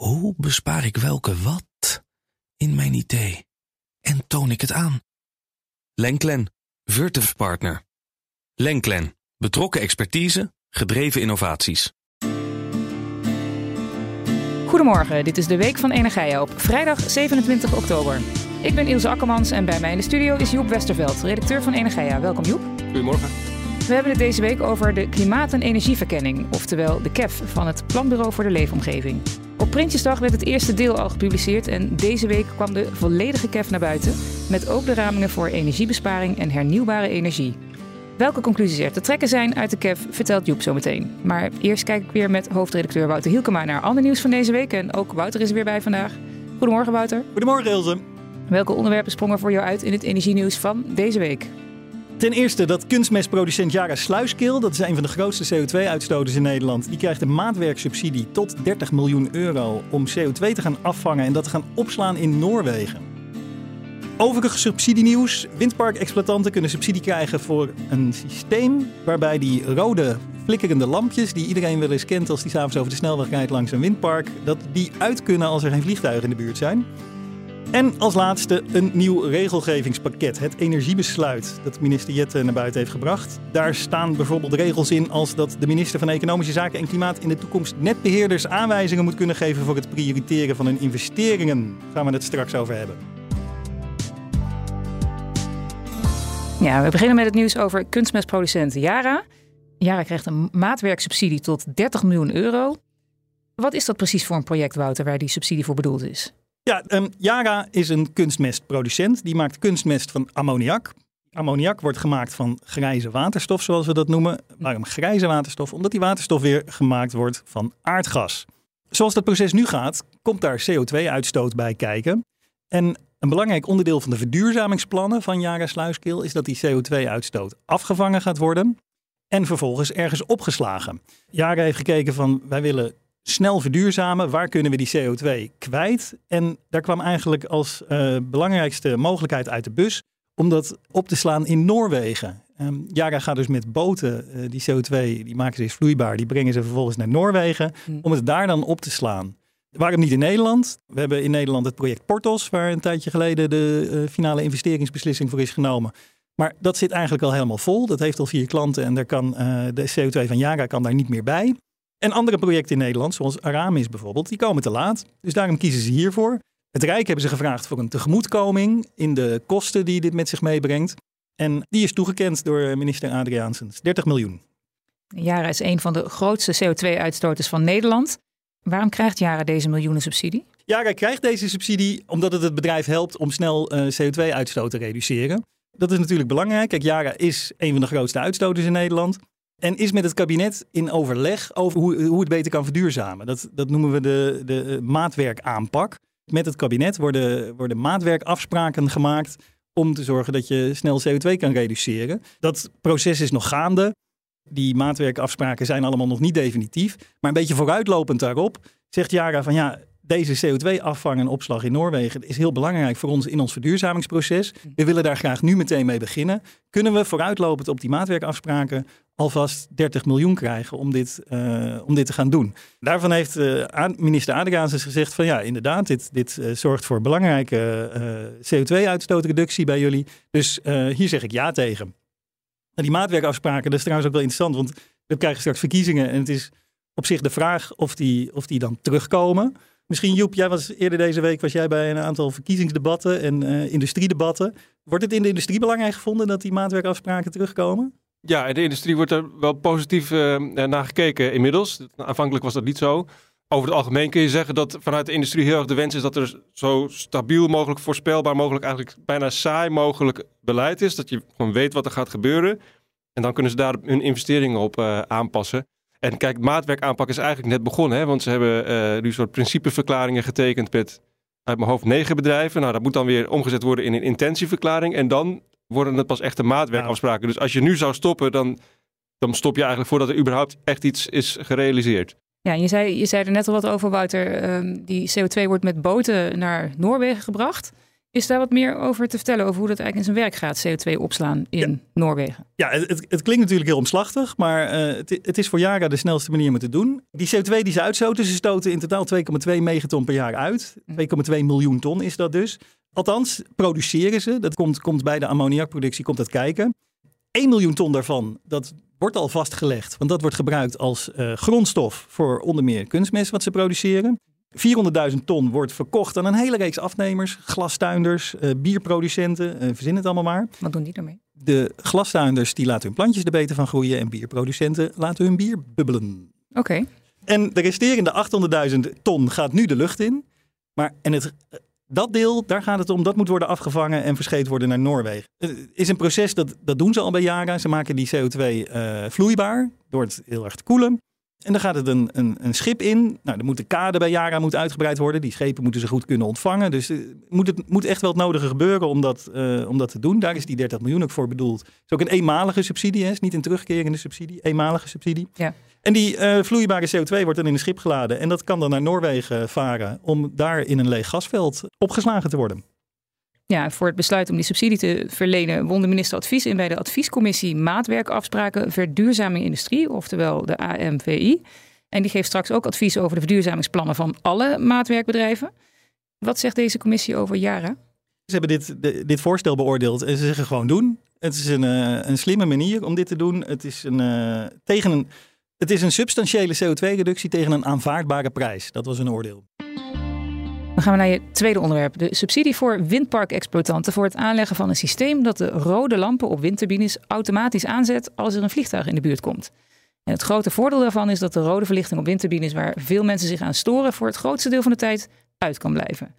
Hoe bespaar ik welke wat in mijn idee? En toon ik het aan? Lenklen, Virtuf Partner. Lenklen, betrokken expertise, gedreven innovaties. Goedemorgen, dit is de Week van Energia op vrijdag 27 oktober. Ik ben Ilse Akkermans en bij mij in de studio is Joep Westerveld, redacteur van Energia. Welkom Joep. Goedemorgen. We hebben het deze week over de klimaat- en energieverkenning, oftewel de KEF van het Planbureau voor de Leefomgeving. Op Prinsjesdag werd het eerste deel al gepubliceerd en deze week kwam de volledige KEF naar buiten, met ook de ramingen voor energiebesparing en hernieuwbare energie. Welke conclusies er te trekken zijn uit de KEF, vertelt Joep zo meteen. Maar eerst kijk ik weer met hoofdredacteur Wouter Hielkema naar ander nieuws van deze week. En ook Wouter is er weer bij vandaag. Goedemorgen Wouter. Goedemorgen Ilse. Welke onderwerpen sprongen voor jou uit in het energienieuws van deze week? Ten eerste dat kunstmestproducent Jara Sluiskil, dat is een van de grootste CO2-uitstoters in Nederland, die krijgt een maatwerksubsidie tot 30 miljoen euro om CO2 te gaan afvangen en dat te gaan opslaan in Noorwegen. Overige subsidienieuws. Windparkexploitanten kunnen subsidie krijgen voor een systeem waarbij die rode flikkerende lampjes, die iedereen wel eens kent als die s'avonds over de snelweg rijdt langs een windpark, dat die uit kunnen als er geen vliegtuigen in de buurt zijn. En als laatste een nieuw regelgevingspakket, het energiebesluit dat minister Jette naar buiten heeft gebracht. Daar staan bijvoorbeeld regels in als dat de minister van Economische Zaken en Klimaat in de toekomst netbeheerders aanwijzingen moet kunnen geven voor het prioriteren van hun investeringen. Daar gaan we het straks over hebben. Ja, we beginnen met het nieuws over kunstmestproducent Yara. Yara krijgt een maatwerksubsidie tot 30 miljoen euro. Wat is dat precies voor een project, Wouter, waar die subsidie voor bedoeld is? Ja, um, is een kunstmestproducent. Die maakt kunstmest van ammoniak. Ammoniak wordt gemaakt van grijze waterstof, zoals we dat noemen. Waarom grijze waterstof? Omdat die waterstof weer gemaakt wordt van aardgas. Zoals dat proces nu gaat, komt daar CO2-uitstoot bij kijken. En een belangrijk onderdeel van de verduurzamingsplannen van Yara Sluiskil is dat die CO2-uitstoot afgevangen gaat worden en vervolgens ergens opgeslagen. Yara heeft gekeken van wij willen snel verduurzamen. Waar kunnen we die CO2 kwijt? En daar kwam eigenlijk als uh, belangrijkste mogelijkheid uit de bus om dat op te slaan in Noorwegen. Um, Yara gaat dus met boten uh, die CO2, die maken ze dus vloeibaar, die brengen ze vervolgens naar Noorwegen mm. om het daar dan op te slaan. Waarom niet in Nederland? We hebben in Nederland het project Portos, waar een tijdje geleden de uh, finale investeringsbeslissing voor is genomen. Maar dat zit eigenlijk al helemaal vol. Dat heeft al vier klanten en daar kan, de CO2 van Yara kan daar niet meer bij. En andere projecten in Nederland, zoals Aramis bijvoorbeeld, die komen te laat. Dus daarom kiezen ze hiervoor. Het Rijk hebben ze gevraagd voor een tegemoetkoming in de kosten die dit met zich meebrengt. En die is toegekend door minister Adriaansens. 30 miljoen. Jara is een van de grootste CO2-uitstoters van Nederland. Waarom krijgt Jara deze miljoenen subsidie? Jara krijgt deze subsidie omdat het het bedrijf helpt om snel uh, CO2-uitstoot te reduceren. Dat is natuurlijk belangrijk. Kijk, Jara is een van de grootste uitstoters in Nederland. En is met het kabinet in overleg over hoe, hoe het beter kan verduurzamen. Dat, dat noemen we de, de maatwerkaanpak. Met het kabinet worden, worden maatwerkafspraken gemaakt om te zorgen dat je snel CO2 kan reduceren. Dat proces is nog gaande. Die maatwerkafspraken zijn allemaal nog niet definitief. Maar een beetje vooruitlopend daarop zegt Jara van ja, deze CO2-afvang en opslag in Noorwegen is heel belangrijk voor ons in ons verduurzamingsproces. We willen daar graag nu meteen mee beginnen. Kunnen we vooruitlopend op die maatwerkafspraken alvast 30 miljoen krijgen om dit, uh, om dit te gaan doen? Daarvan heeft uh, minister Adriaansens gezegd van ja, inderdaad, dit, dit uh, zorgt voor belangrijke CO2-uitstootreductie bij jullie. Dus hier zeg ik ja tegen. Die maatwerkafspraken, dat is trouwens ook wel interessant, want we krijgen straks verkiezingen en het is op zich de vraag of die, of die dan terugkomen. Misschien Joep, jij was eerder deze week was jij bij een aantal verkiezingsdebatten en uh, industriedebatten. Wordt het in de industrie belangrijk gevonden dat die maatwerkafspraken terugkomen? Ja, in de industrie wordt er wel positief uh, naar gekeken inmiddels. Aanvankelijk was dat niet zo. Over het algemeen kun je zeggen dat vanuit de industrie heel erg de wens is dat er zo stabiel mogelijk, voorspelbaar mogelijk, eigenlijk bijna saai mogelijk beleid is. Dat je gewoon weet wat er gaat gebeuren. En dan kunnen ze daar hun investeringen op uh, aanpassen. En kijk, maatwerkaanpak is eigenlijk net begonnen. Hè? Want ze hebben uh, nu soort principeverklaringen getekend met uit mijn hoofd negen bedrijven. Nou, dat moet dan weer omgezet worden in een intentieverklaring. En dan worden het pas echte maatwerkafspraken. Dus als je nu zou stoppen, dan, dan stop je eigenlijk voordat er überhaupt echt iets is gerealiseerd. Ja, je zei, je zei er net al wat over, Wouter. Um, die CO2 wordt met boten naar Noorwegen gebracht. Is daar wat meer over te vertellen over hoe dat eigenlijk in zijn werk gaat, CO2 opslaan in Noorwegen? Ja, het, het, klinkt natuurlijk heel omslachtig, maar uh, het, het, is voor Yara de snelste manier om het te doen. Die CO2 die ze uitstoten, ze stoten in totaal 2,2 megaton per jaar uit. 2,2 hm. miljoen ton is dat dus. Althans, produceren ze. Dat komt, komt bij de ammoniakproductie komt dat kijken. 1 miljoen ton daarvan, dat wordt al vastgelegd. Want dat wordt gebruikt als uh, grondstof voor onder meer kunstmest wat ze produceren. 400.000 ton wordt verkocht aan een hele reeks afnemers, glastuinders, uh, bierproducenten, uh, verzin het allemaal maar. Wat doen die daarmee? De glastuinders die laten hun plantjes er beter van groeien en bierproducenten laten hun bier bubbelen. Oké. En de resterende 800.000 ton gaat nu de lucht in. Maar, en het, dat deel, daar gaat het om, dat moet worden afgevangen en verscheept worden naar Noorwegen. Het is een proces, dat, dat doen ze al bij jaren. Ze maken die CO2 uh, eh, vloeibaar door het heel erg te koelen. En dan gaat het een, een, een, schip in. Nou, dan moet de kade bij Yara moet uitgebreid worden. Die schepen moeten ze goed kunnen ontvangen. Dus uh, moet het moet echt wel het nodige gebeuren om dat, uh, om dat te doen. Daar is die 30 miljoen ook voor bedoeld. Het is ook een eenmalige subsidie, hè? is niet een terugkerende subsidie. Eenmalige subsidie. Ja. En die uh, vloeibare CO2 wordt dan in een schip geladen. En dat kan dan naar Noorwegen varen om daar in een leeg gasveld opgeslagen te worden. Ja, voor het besluit om die subsidie te verlenen won de minister advies in bij de adviescommissie Maatwerkafspraken Verduurzaming Industrie, oftewel de AMVI. En die geeft straks ook advies over de verduurzamingsplannen van alle maatwerkbedrijven. Wat zegt deze commissie over Yara? Ze hebben dit, dit voorstel beoordeeld en ze zeggen gewoon doen. Het is een, uh, een slimme manier om dit te doen. Het is een, uh, tegen een, het is een substantiële CO2-reductie tegen een aanvaardbare prijs. Dat was een oordeel. Dan gaan we naar je tweede onderwerp. De subsidie voor windparkexploitanten voor het aanleggen van een systeem dat de rode lampen op windturbines automatisch aanzet als er een vliegtuig in de buurt komt. En het grote voordeel daarvan is dat de rode verlichting op windturbines waar veel mensen zich aan storen voor het grootste deel van de tijd uit kan blijven.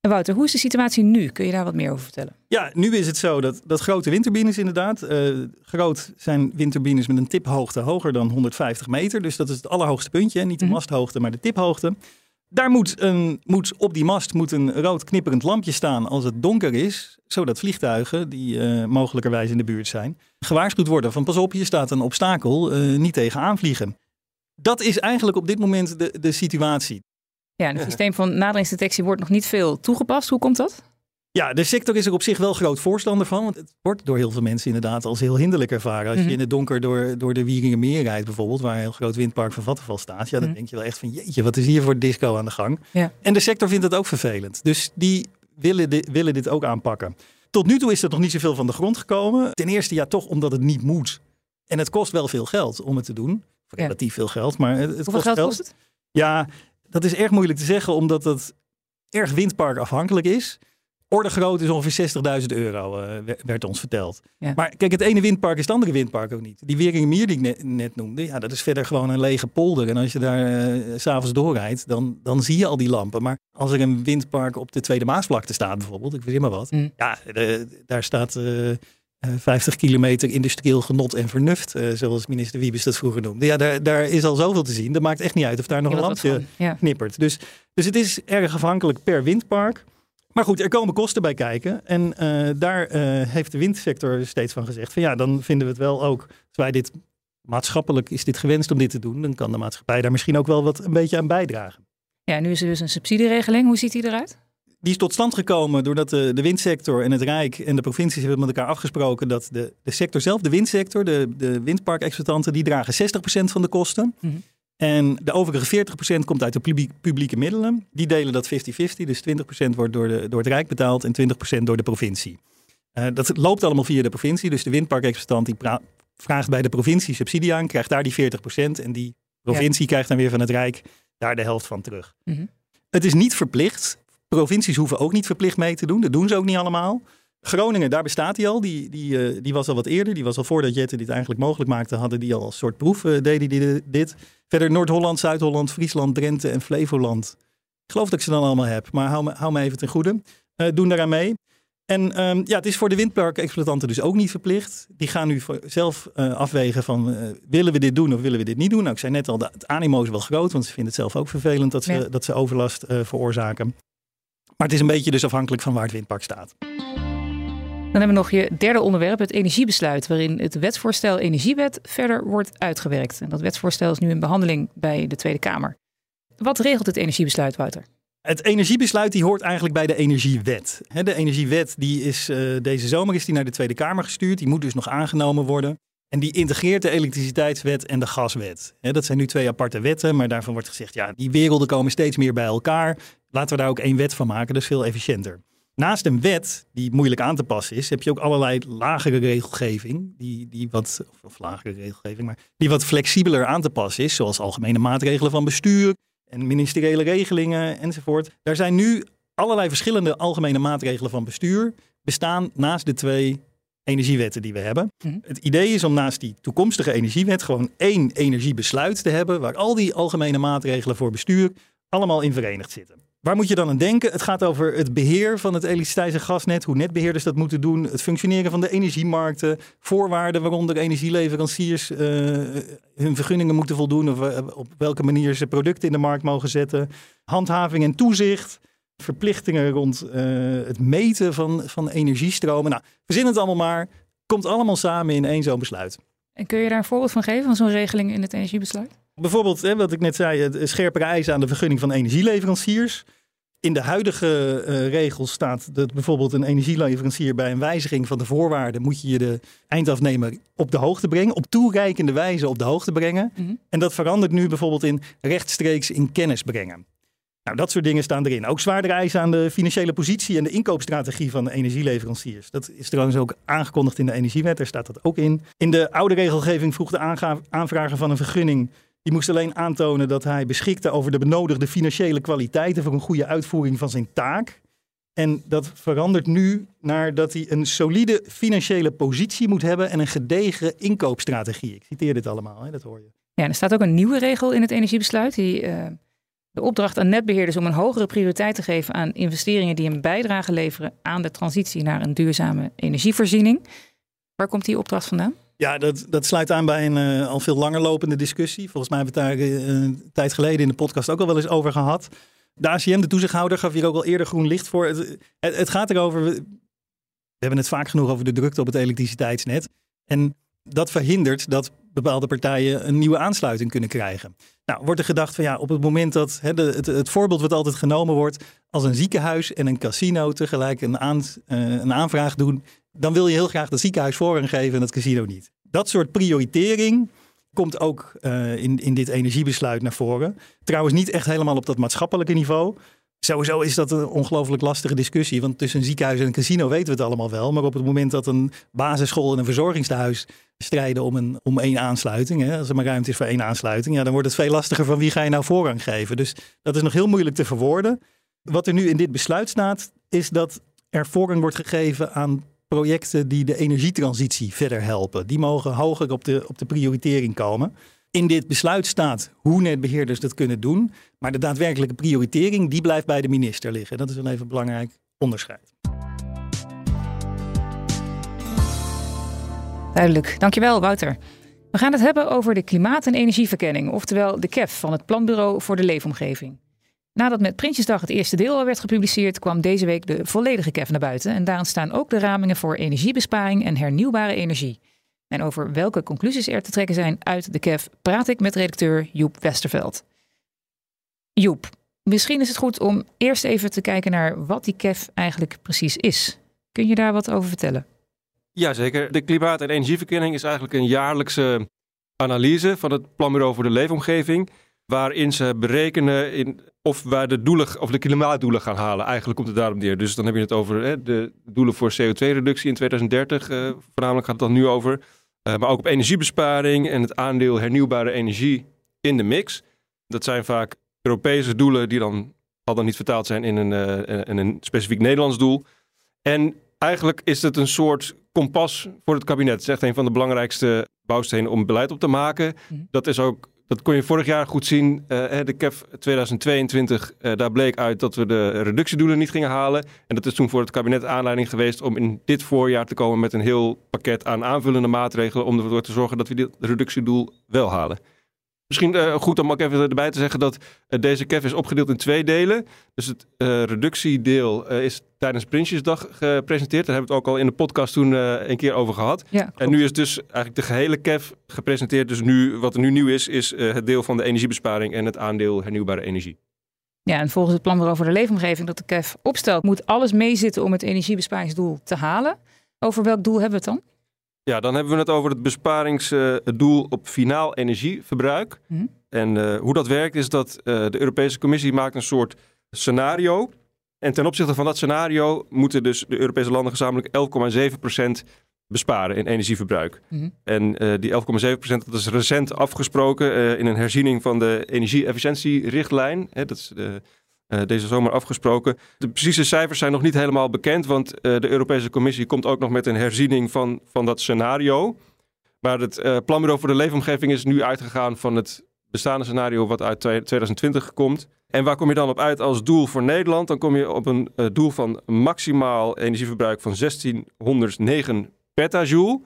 En Wouter, hoe is de situatie nu? Kun je daar wat meer over vertellen? Ja, nu is het zo dat, dat grote windturbines inderdaad. Uh, groot zijn windturbines met een tiphoogte hoger dan 150 meter. Dus dat is het allerhoogste puntje. Niet de mhm. masthoogte, maar de tiphoogte. Daar moet, een, moet op die mast moet een rood knipperend lampje staan als het donker is, zodat vliegtuigen die uh, mogelijkerwijs in de buurt zijn, gewaarschuwd worden van pas op, hier staat een obstakel, uh, niet tegen aanvliegen. Dat is eigenlijk op dit moment de, de situatie. Ja, het systeem van naderingsdetectie wordt nog niet veel toegepast. Hoe komt dat? Ja, de sector is er op zich wel groot voorstander van. Want het wordt door heel veel mensen inderdaad als heel hinderlijk ervaren. Als je mhm. in het donker door, door de Wieringermeer rijdt bijvoorbeeld, waar een heel groot windpark van Vattenfall staat. Ja, dan mhm. denk je wel echt van jeetje, wat is hier voor disco aan de gang? Ja. En de sector vindt het ook vervelend. Dus die willen, dit, willen dit ook aanpakken. Tot nu toe is er nog niet zoveel van de grond gekomen. Ten eerste ja, toch omdat het niet moet. En het kost wel veel geld om het te doen. Relatief veel geld, maar het, Hoeveel kost geld, kost het? Ja, dat is erg moeilijk te zeggen, omdat het erg windpark afhankelijk is. Orde groot is ongeveer 60.000 euro, uh, werd ons verteld. Maar kijk, het ene windpark is het andere windpark ook niet. Die Wieringermeer die ik net, net, noemde, ja, dat is verder gewoon een lege polder. En als je daar uh, s'avonds doorrijdt, dan, dan zie je al die lampen. Maar als er een windpark op de Tweede Maasvlakte staat bijvoorbeeld, ik weet maar wat. Mm. Ja, daar staat... Uh, 50 kilometer industrieel genot en vernuft, zoals minister Wiebes dat vroeger noemde. Ja, daar, daar is al zoveel te zien. Dat maakt echt niet uit of daar nog een lampje knippert. Dus, dus het is erg afhankelijk per windpark. Maar goed, er komen kosten bij kijken. En uh, daar uh, heeft de windsector steeds van gezegd: van ja, dan vinden we het wel ook. Als wij dit maatschappelijk is dit gewenst om dit te doen, dan kan de maatschappij daar misschien ook wel wat een beetje aan bijdragen. Ja, nu is er dus een subsidieregeling. Hoe ziet die eruit? Die is tot stand gekomen doordat de, de windsector en het Rijk en de provincies hebben met elkaar afgesproken dat de, de sector zelf, de windsector, de, de windparkexploitanten, die dragen 60% van de kosten. Mm en de overige 40% komt uit de publieke middelen. Die delen dat 50-50. Dus 20% wordt door, de, door het Rijk betaald en 20% door de provincie. Uh, dat loopt allemaal via de provincie. Dus de windparkexploitant die vraagt bij de provincie subsidie aan, krijgt daar die 40%. En die provincie krijgt dan weer van het Rijk daar de helft van terug. Mm -hmm. Het is niet verplicht. Provincies hoeven ook niet verplicht mee te doen. Dat doen ze ook niet allemaal. Groningen, daar bestaat hij al. Die, die, uh, die was al wat eerder. Die was al voordat Jette dit eigenlijk mogelijk maakte, hadden die al als soort proef, uh, deden die dit. Verder Noord-Holland, Zuid-Holland, Friesland, Drenthe en Flevoland. Ik geloof dat ik ze dan allemaal heb, maar hou me, hou me even ten goede. Uh, doen daaraan mee. En um, ja, het is voor de windparkexploitanten dus ook niet verplicht. Die gaan nu zelf afwegen van willen we dit doen of willen we dit niet doen. Nou, ik zei net al, het animo is wel groot, want ze vinden het zelf ook vervelend dat ze, ja. dat ze overlast veroorzaken. Maar het is een beetje dus afhankelijk van waar het windpark staat. Dan hebben we nog je derde onderwerp, het energiebesluit, waarin het wetsvoorstel Energiewet verder wordt uitgewerkt. En dat wetsvoorstel is nu in behandeling bij de Tweede Kamer. Wat regelt het energiebesluit, Wouter? Het energiebesluit die hoort eigenlijk bij de energiewet. De energiewet die is, uh, deze zomer is die naar de Tweede Kamer gestuurd. Die moet dus nog aangenomen worden. En die integreert de elektriciteitswet en de gaswet. Dat zijn nu twee aparte wetten, maar daarvan wordt gezegd, ja, die werelden komen steeds meer bij elkaar. Laten we daar ook één wet van maken, dat is veel efficiënter. Naast een wet die moeilijk aan te passen is, heb je ook allerlei lagere regelgeving, die, die wat, of lagere regelgeving, maar die wat flexibeler aan te passen is, zoals algemene maatregelen van bestuur en ministeriële regelingen enzovoort. Daar zijn nu allerlei verschillende algemene maatregelen van bestuur bestaan naast de twee energiewetten die we hebben. Mhm. Het idee is om naast die toekomstige energiewet gewoon één energiebesluit te hebben waar al die algemene maatregelen voor bestuur allemaal in verenigd zitten. Waar moet je dan aan denken? Het gaat over het beheer van het elektriciteits- en gasnet, hoe netbeheerders dat moeten doen, het functioneren van de energiemarkten, voorwaarden waaronder energieleveranciers uh, hun vergunningen moeten voldoen of uh, op welke manier ze producten in de markt mogen zetten, handhaving en toezicht, verplichtingen rond uh, het meten van, van energiestromen. Nou, verzin het allemaal maar, komt allemaal samen in één zo'n besluit. En kun je daar een voorbeeld van geven, van zo'n regeling in het energiebesluit? Bijvoorbeeld, hè, wat ik net zei, scherpere eisen aan de vergunning van energieleveranciers. In de huidige uh, regels staat dat bijvoorbeeld een energieleverancier bij een wijziging van de voorwaarden moet je de eindafnemer op de hoogte brengen, op toereikende wijze op de hoogte brengen. Mhm. En dat verandert nu bijvoorbeeld in rechtstreeks in kennis brengen. Nou, dat soort dingen staan erin. Ook zwaardere eisen aan de financiële positie en de inkoopstrategie van de energieleveranciers. Dat is trouwens ook aangekondigd in de energiewet, daar staat dat ook in. In de oude regelgeving vroeg de aanvrager van een vergunning die moest alleen aantonen dat hij beschikte over de benodigde financiële kwaliteiten voor een goede uitvoering van zijn taak. En dat verandert nu naar dat hij een solide financiële positie moet hebben en een gedegen inkoopstrategie. Ik citeer dit allemaal, hè, dat hoor je. Ja, er staat ook een nieuwe regel in het energiebesluit die uh, de opdracht aan netbeheerders om een hogere prioriteit te geven aan investeringen die een bijdrage leveren aan de transitie naar een duurzame energievoorziening. Waar komt die opdracht vandaan? Ja, dat, dat sluit aan bij een uh, al veel langer lopende discussie. Volgens mij hebben we het daar uh, een tijd geleden in de podcast ook al wel eens over gehad. De ACM, de toezichthouder, gaf hier ook al eerder groen licht voor. Het, het, gaat erover, we hebben het vaak genoeg over de drukte op het elektriciteitsnet. En dat verhindert dat bepaalde partijen een nieuwe aansluiting kunnen krijgen. Nou, wordt er gedacht van ja, op het moment dat hè, het, het, voorbeeld wat altijd genomen wordt, als een ziekenhuis en een casino tegelijk een, aan, uh, een aanvraag doen, dan wil je heel graag dat ziekenhuis voorrang geven en het casino niet. Dat soort prioritering komt ook uh, in, in dit energiebesluit naar voren. Trouwens niet echt helemaal op dat maatschappelijke niveau. Sowieso is dat een ongelooflijk lastige discussie. Want tussen een ziekenhuis en een casino weten we het allemaal wel. Maar op het moment dat een basisschool en een verzorgingstehuis strijden om, een, om één aansluiting. Hè, als er maar ruimte is voor één aansluiting. Ja, dan wordt het veel lastiger van wie ga je nou voorrang geven. Dus dat is nog heel moeilijk te verwoorden. Wat er nu in dit besluit staat, is dat er voorrang wordt gegeven aan projecten die de energietransitie verder helpen. Die mogen hoger op de, op de prioritering komen. In dit besluit staat hoe netbeheerders dat kunnen doen. Maar de daadwerkelijke prioritering die blijft bij de minister liggen. Dat is wel even een belangrijk onderscheid. Duidelijk. Dankjewel, Wouter. We gaan het hebben over de klimaat- en energieverkenning, oftewel de KEF van het Planbureau voor de Leefomgeving. Nadat met Prinsjesdag het eerste deel al werd gepubliceerd, kwam deze week de volledige KEF naar buiten. En daarin staan ook de ramingen voor energiebesparing en hernieuwbare energie. En over welke conclusies er te trekken zijn uit de KEF praat ik met redacteur Joep Westerveld. Joep, misschien is het goed om eerst even te kijken naar wat die KEF eigenlijk precies is. Kun je daar wat over vertellen? Jazeker. De klimaat- en energieverkenning is eigenlijk een jaarlijkse analyse van het Planbureau voor de Leefomgeving. Waarin ze berekenen in of wij de, doelen, of de klimaatdoelen gaan halen. Eigenlijk komt het daarom neer. Dus dan heb je het over hè, de doelen voor CO2-reductie in 2030. Uh, eh, voornamelijk gaat het dan nu over. Uh, maar ook op energiebesparing en het aandeel hernieuwbare energie in de mix. Dat zijn vaak Europese doelen die dan al dan niet vertaald zijn in een, uh, in een specifiek Nederlands doel. En eigenlijk is het een soort kompas voor het kabinet. Het is echt een van de belangrijkste bouwstenen om beleid op te maken. Mhm. Dat is ook dat kon je vorig jaar goed zien. Uh, de CAF 2022, uh, daar bleek uit dat we de reductiedoelen niet gingen halen. En dat is toen voor het kabinet aanleiding geweest om in dit voorjaar te komen met een heel pakket aan aanvullende maatregelen om ervoor te zorgen dat we dit reductiedoel wel halen. Misschien uh, goed om ook even erbij te zeggen dat uh, deze CAF is opgedeeld in twee delen. Dus het uh, reductiedeel is tijdens Prinsjesdag gepresenteerd. Daar hebben we het ook al in de podcast toen een keer over gehad. Ja, en nu is dus eigenlijk de gehele CAF gepresenteerd. Dus nu, wat er nu nieuw is, is het deel van de energiebesparing en het aandeel hernieuwbare energie. Ja, en volgens het planbureau voor de leefomgeving dat de KEF opstelt, moet alles meezitten om het energiebesparingsdoel te halen. Over welk doel hebben we het dan? Ja, dan hebben we het over het besparingsdoel op finaal energieverbruik. Mhm. En eh, hoe dat werkt is dat eh, de Europese Commissie maakt een soort scenario. En ten opzichte van dat scenario moeten dus de Europese landen gezamenlijk 11,7% besparen in energieverbruik. Mhm. En eh, die 11,7% dat is recent afgesproken in een herziening van de energie-efficiëntierichtlijn. Dat is eh, deze zomer afgesproken. De precieze cijfers zijn nog niet helemaal bekend, want eh, de Europese Commissie komt ook nog met een herziening van, van dat scenario. Maar het eh, Planbureau voor de Leefomgeving is nu uitgegaan van het bestaande scenario wat uit 2020 komt. En waar kom je dan op uit als doel voor Nederland? Dan kom je op een eh, doel van maximaal energieverbruik van 1609 petajoule.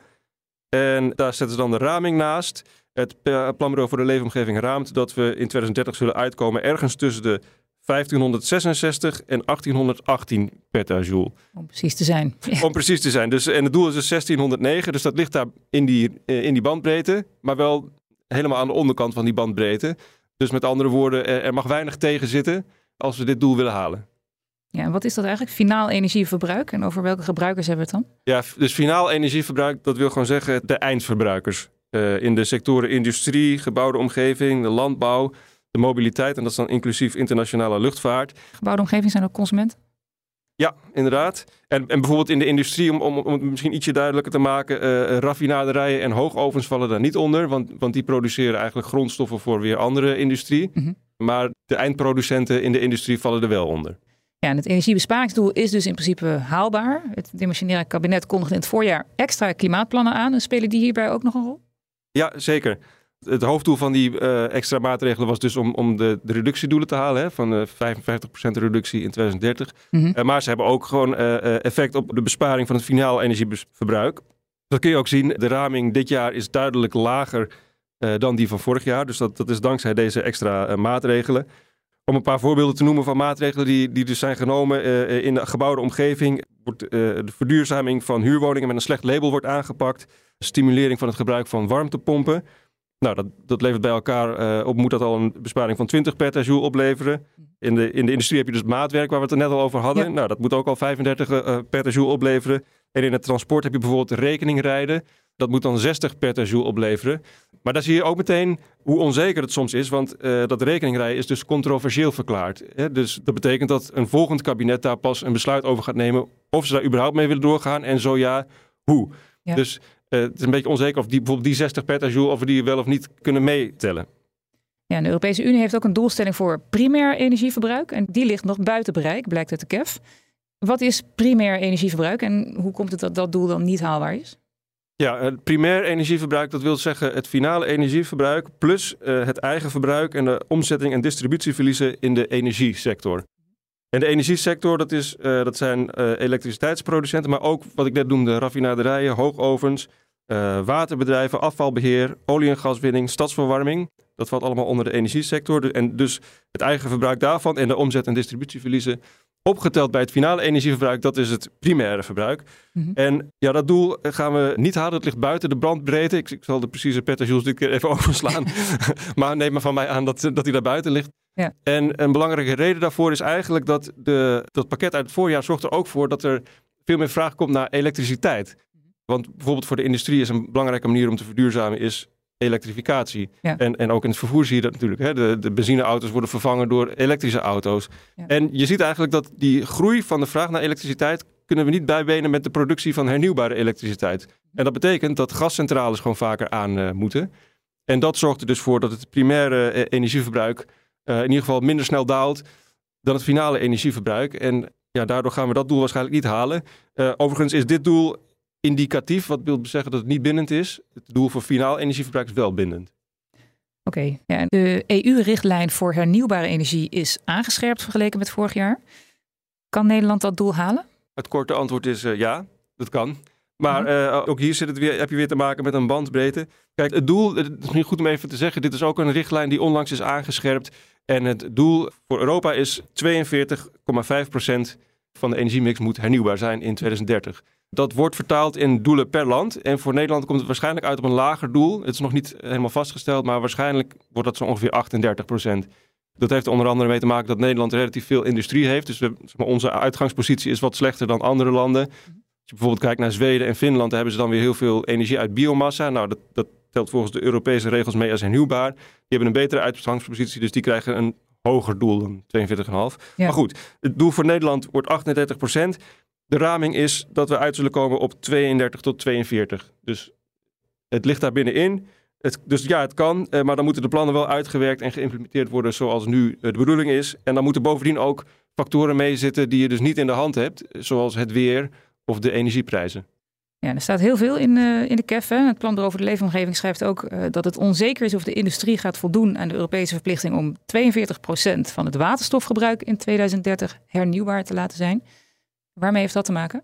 En daar zetten ze dan de raming naast. Het eh, Planbureau voor de Leefomgeving raamt dat we in 2030 zullen uitkomen ergens tussen de 1566 en 1818 petajoule. Om precies te zijn. Ja. Om precies te zijn. Dus, en het doel is dus 1609, dus dat ligt daar in die, eh, in die bandbreedte, maar wel helemaal aan de onderkant van die bandbreedte. Dus met andere woorden, er mag weinig tegen zitten als we dit doel willen halen. Ja, en wat is dat eigenlijk? Finaal energieverbruik. En over welke gebruikers hebben we het dan? Ja, dus finaal energieverbruik, dat wil gewoon zeggen de eindverbruikers. Eh, in de sectoren industrie, gebouwde omgeving, de landbouw, de mobiliteit. En dat is dan inclusief internationale luchtvaart. Gebouwde omgeving zijn ook consumenten. Ja, inderdaad. En, en bijvoorbeeld in de industrie, om, om, om het misschien ietsje duidelijker te maken, eh, raffinaderijen en hoogovens vallen daar niet onder, want, want die produceren eigenlijk grondstoffen voor weer andere industrie. Mhm. Maar de eindproducenten in de industrie vallen er wel onder. Ja, en het energiebesparingsdoel is dus in principe haalbaar. Het dimensionaire kabinet kondigde in het voorjaar extra klimaatplannen aan. En spelen die hierbij ook nog een rol? Ja, zeker. Het hoofddoel van die eh, extra maatregelen was dus om, om de, de reductiedoelen te halen, hè, van eh 55% reductie in 2030. Mhm. Eh, maar ze hebben ook gewoon eh, effect op de besparing van het finaal energieverbruik. Dat kun je ook zien. De raming dit jaar is duidelijk lager dan die van vorig jaar. Dus dat, dat is dankzij deze extra maatregelen. Om een paar voorbeelden te noemen van maatregelen die, die dus zijn genomen in de gebouwde omgeving. Wordt, de verduurzaming van huurwoningen met een slecht label wordt aangepakt. Stimulering van het gebruik van warmtepompen. Nou, dat, dat levert bij elkaar eh, op, moet dat al een besparing van 20 petajoule opleveren. In de, in de industrie heb je dus maatwerk, waar we het er net al over hadden. Ja. Nou, dat moet ook al 35 eh, petajoule opleveren. En in het transport heb je bijvoorbeeld rekeningrijden. Dat moet dan 60 petajoule opleveren. Maar daar zie je ook meteen hoe onzeker het soms is. Want eh, dat rekeningrijden is dus controversieel verklaard. Hè? Dus dat betekent dat een volgend kabinet daar pas een besluit over gaat nemen. Of ze daar überhaupt mee willen doorgaan. En zo ja, hoe. Ja. Dus eh, het is een beetje onzeker of die, bijvoorbeeld die 60 petajoule... of we die wel of niet kunnen meetellen. Ja, de Europese Unie heeft ook een doelstelling voor primair energieverbruik. En die ligt nog buiten bereik, blijkt uit de KEF. Wat is primair energieverbruik en hoe komt het dat dat doel dan niet haalbaar is? Ja, het primair energieverbruik, dat wil zeggen het finale energieverbruik plus eh, het eigen verbruik en de omzetting en distributieverliezen in de energiesector. En de energiesector, dat, is, eh, dat zijn eh, elektriciteitsproducenten, maar ook wat ik net noemde, raffinaderijen, hoogovens, eh, waterbedrijven, afvalbeheer, olie- en gaswinning, stadsverwarming. Dat valt allemaal onder de energiesector. En dus het eigen verbruik daarvan en de omzet- en distributieverliezen opgeteld bij het finale energieverbruik, dat is het primaire verbruik. Mhm. En ja, dat doel gaan we niet halen. Het ligt buiten de brandbreedte. Ik, ik zal de precieze petajoules dit keer even overslaan. maar neem maar van mij aan dat, dat hij daar buiten ligt. Ja. En een belangrijke reden daarvoor is eigenlijk dat de, dat pakket uit het voorjaar zorgt er ook voor dat er veel meer vraag komt naar elektriciteit. Want bijvoorbeeld voor de industrie is een belangrijke manier om te verduurzamen is elektrificatie. Ja. En, en ook in het vervoer zie je dat natuurlijk. Hè? De, de benzineauto's worden vervangen door elektrische auto's. Ja. En je ziet eigenlijk dat die groei van de vraag naar elektriciteit kunnen we niet bijbenen met de productie van hernieuwbare elektriciteit. En dat betekent dat gascentrales gewoon vaker aan eh, moeten. En dat zorgt er dus voor dat het primaire eh, energieverbruik in ieder geval minder snel daalt dan het finale energieverbruik. En ja, daardoor gaan we dat doel waarschijnlijk niet halen. Eh, overigens is dit doel indicatief, wat wil zeggen dat het niet bindend is. Het doel voor finaal energieverbruik is wel bindend. Oké, ja, de EU-richtlijn voor hernieuwbare energie is aangescherpt vergeleken met vorig jaar. Kan Nederland dat doel halen? Het korte antwoord is eh, ja, dat kan. Maar Mhm. eh, ook hier zit het weer, heb je weer te maken met een bandbreedte. Kijk, het doel, het is misschien goed om even te zeggen, dit is ook een richtlijn die onlangs is aangescherpt. En het doel voor Europa is 42,5% van de energiemix moet hernieuwbaar zijn in 2030. Dat wordt vertaald in doelen per land. En voor Nederland komt het waarschijnlijk uit op een lager doel. Het is nog niet helemaal vastgesteld, maar waarschijnlijk wordt dat zo ongeveer 38%. Dat heeft er onder andere mee te maken dat Nederland relatief veel industrie heeft. Dus we, zeg maar, onze uitgangspositie is wat slechter dan andere landen. Als je bijvoorbeeld kijkt naar Zweden en Finland, hebben ze dan weer heel veel energie uit biomassa. Nou, dat, dat telt volgens de Europese regels mee als hernieuwbaar. Die hebben een betere uitgangspositie, dus die krijgen een hoger doel dan 42,5. Ja. Maar goed, het doel voor Nederland wordt 38% De raming is dat we uit zullen komen op 32 tot 42. Dus het ligt daar binnenin. Het, dus ja, het kan, eh, maar dan moeten de plannen wel uitgewerkt en geïmplementeerd worden zoals nu de bedoeling is. En dan moeten bovendien ook factoren meezitten die je dus niet in de hand hebt, zoals het weer of de energieprijzen. Ja, er staat heel veel in, eh, in de KEF. Hè. Het plan over de leefomgeving schrijft ook eh, dat het onzeker is of de industrie gaat voldoen aan de Europese verplichting om 42% van het waterstofgebruik in 2030 hernieuwbaar te laten zijn. Waarmee heeft dat te maken?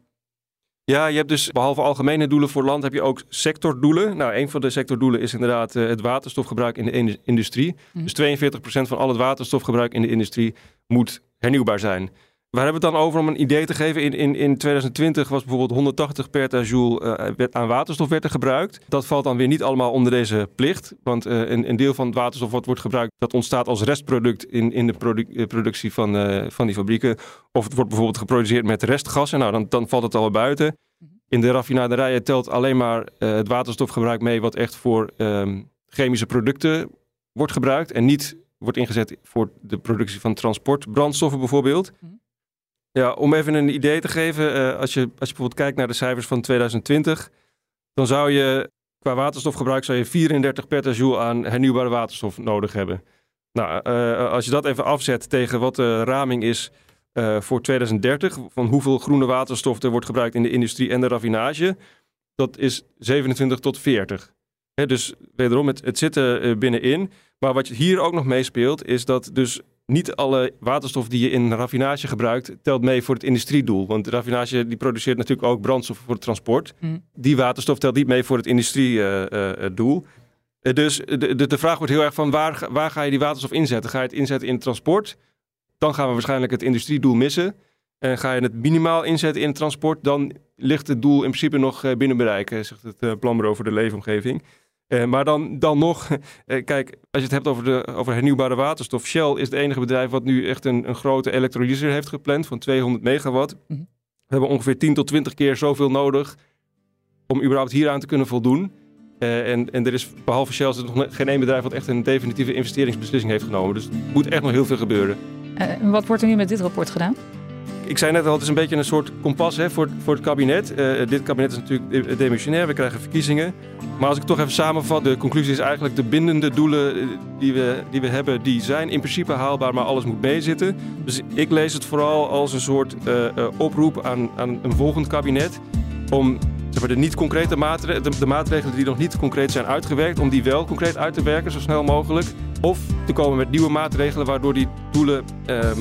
Ja, je hebt dus behalve algemene doelen voor land heb je ook sectordoelen. Nou, een van de sectordoelen is inderdaad eh, het waterstofgebruik in de in- industrie. Mhm. Dus 42% van al het waterstofgebruik in de industrie moet hernieuwbaar zijn. Waar hebben we het dan over om een idee te geven? In, in, in 2020 was bijvoorbeeld 180 petajoule werd- aan waterstof werd er gebruikt. Dat valt dan weer niet allemaal onder deze plicht. Want eh, een, een deel van het waterstof wat wordt gebruikt, dat ontstaat als restproduct in, in de eh, productie van, eh, van die fabrieken. Of het wordt bijvoorbeeld geproduceerd met restgassen. Nou, dan, dan valt het al buiten. In de raffinaderijen telt alleen maar het waterstofgebruik mee wat echt voor ehm, chemische producten wordt gebruikt. En niet wordt ingezet voor de productie van transportbrandstoffen bijvoorbeeld. Ja, om even een idee te geven. eh, als, je, als je bijvoorbeeld kijkt naar de cijfers van 2020. Dan zou je qua waterstofgebruik zou je 34 petajoule aan hernieuwbare waterstof nodig hebben. Nou, eh, als je dat even afzet tegen wat de raming is eh, voor 2030, van hoeveel groene waterstof er wordt gebruikt in de industrie en de raffinage, dat is 27 tot 40. Hè, dus wederom, het, het zit er binnenin. Maar wat hier ook nog meespeelt, is dat dus niet alle waterstof die je in raffinage gebruikt, telt mee voor het industriedoel. Want de raffinage die produceert natuurlijk ook brandstof voor het transport. Mhm. Die waterstof telt niet mee voor het industriedoel. dus de, de, vraag wordt heel erg van waar, ga- waar ga je die waterstof inzetten? Ga je het inzetten in het transport? Dan gaan we waarschijnlijk het industriedoel missen. En ga je het minimaal inzetten in het transport, dan ligt het doel in principe nog eh, binnen bereik, eh, zegt het eh, planbureau voor de leefomgeving. Eh, maar dan, dan nog, eh, kijk, als je het hebt over, de, over hernieuwbare waterstof. Shell is het enige bedrijf wat nu echt een, een grote elektrolyser heeft gepland van 200 megawatt. Mhm. We hebben ongeveer 10 tot 20 keer zoveel nodig om überhaupt hieraan te kunnen voldoen. Eh, en, en er is behalve Shell is er nog geen één bedrijf wat echt een definitieve investeringsbeslissing heeft genomen. Dus er moet echt nog heel veel gebeuren. En wat wordt er nu met dit rapport gedaan? Ik zei net al, het is een beetje een soort kompas hè, voor, voor het kabinet. Eh, dit kabinet is natuurlijk de- demissionair, we krijgen verkiezingen. Maar als ik toch even samenvat, de conclusie is eigenlijk de bindende doelen eh, die we, die we hebben, die zijn in principe haalbaar, maar alles moet meezitten. Dus ik lees het vooral als een soort eh, oproep aan, aan een volgend kabinet om de, niet concrete maatregelen, de maatregelen die nog niet concreet zijn uitgewerkt, om die wel concreet uit te werken zo snel mogelijk. Of te komen met nieuwe maatregelen waardoor die doelen ehm,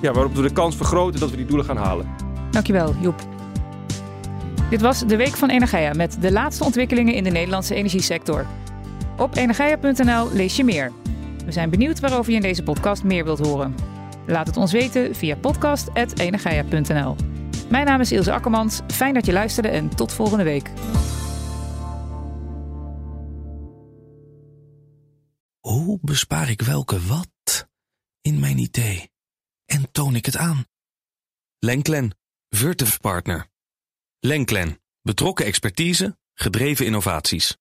ja, waarop we de kans vergroten dat we die doelen gaan halen. Dankjewel, Joep. Dit was de Week van Energia met de laatste ontwikkelingen in de Nederlandse energiesector. Op energia.nl lees je meer. We zijn benieuwd waarover je in deze podcast meer wilt horen. Laat het ons weten via podcast.energia.nl. Mijn naam is Ilse Akkermans. Fijn dat je luisterde en tot volgende week. Hoe bespaar ik welke wat in mijn idee? En toon ik het aan? Lenklen, Virtuf Partner. Lenklen, betrokken expertise, gedreven innovaties.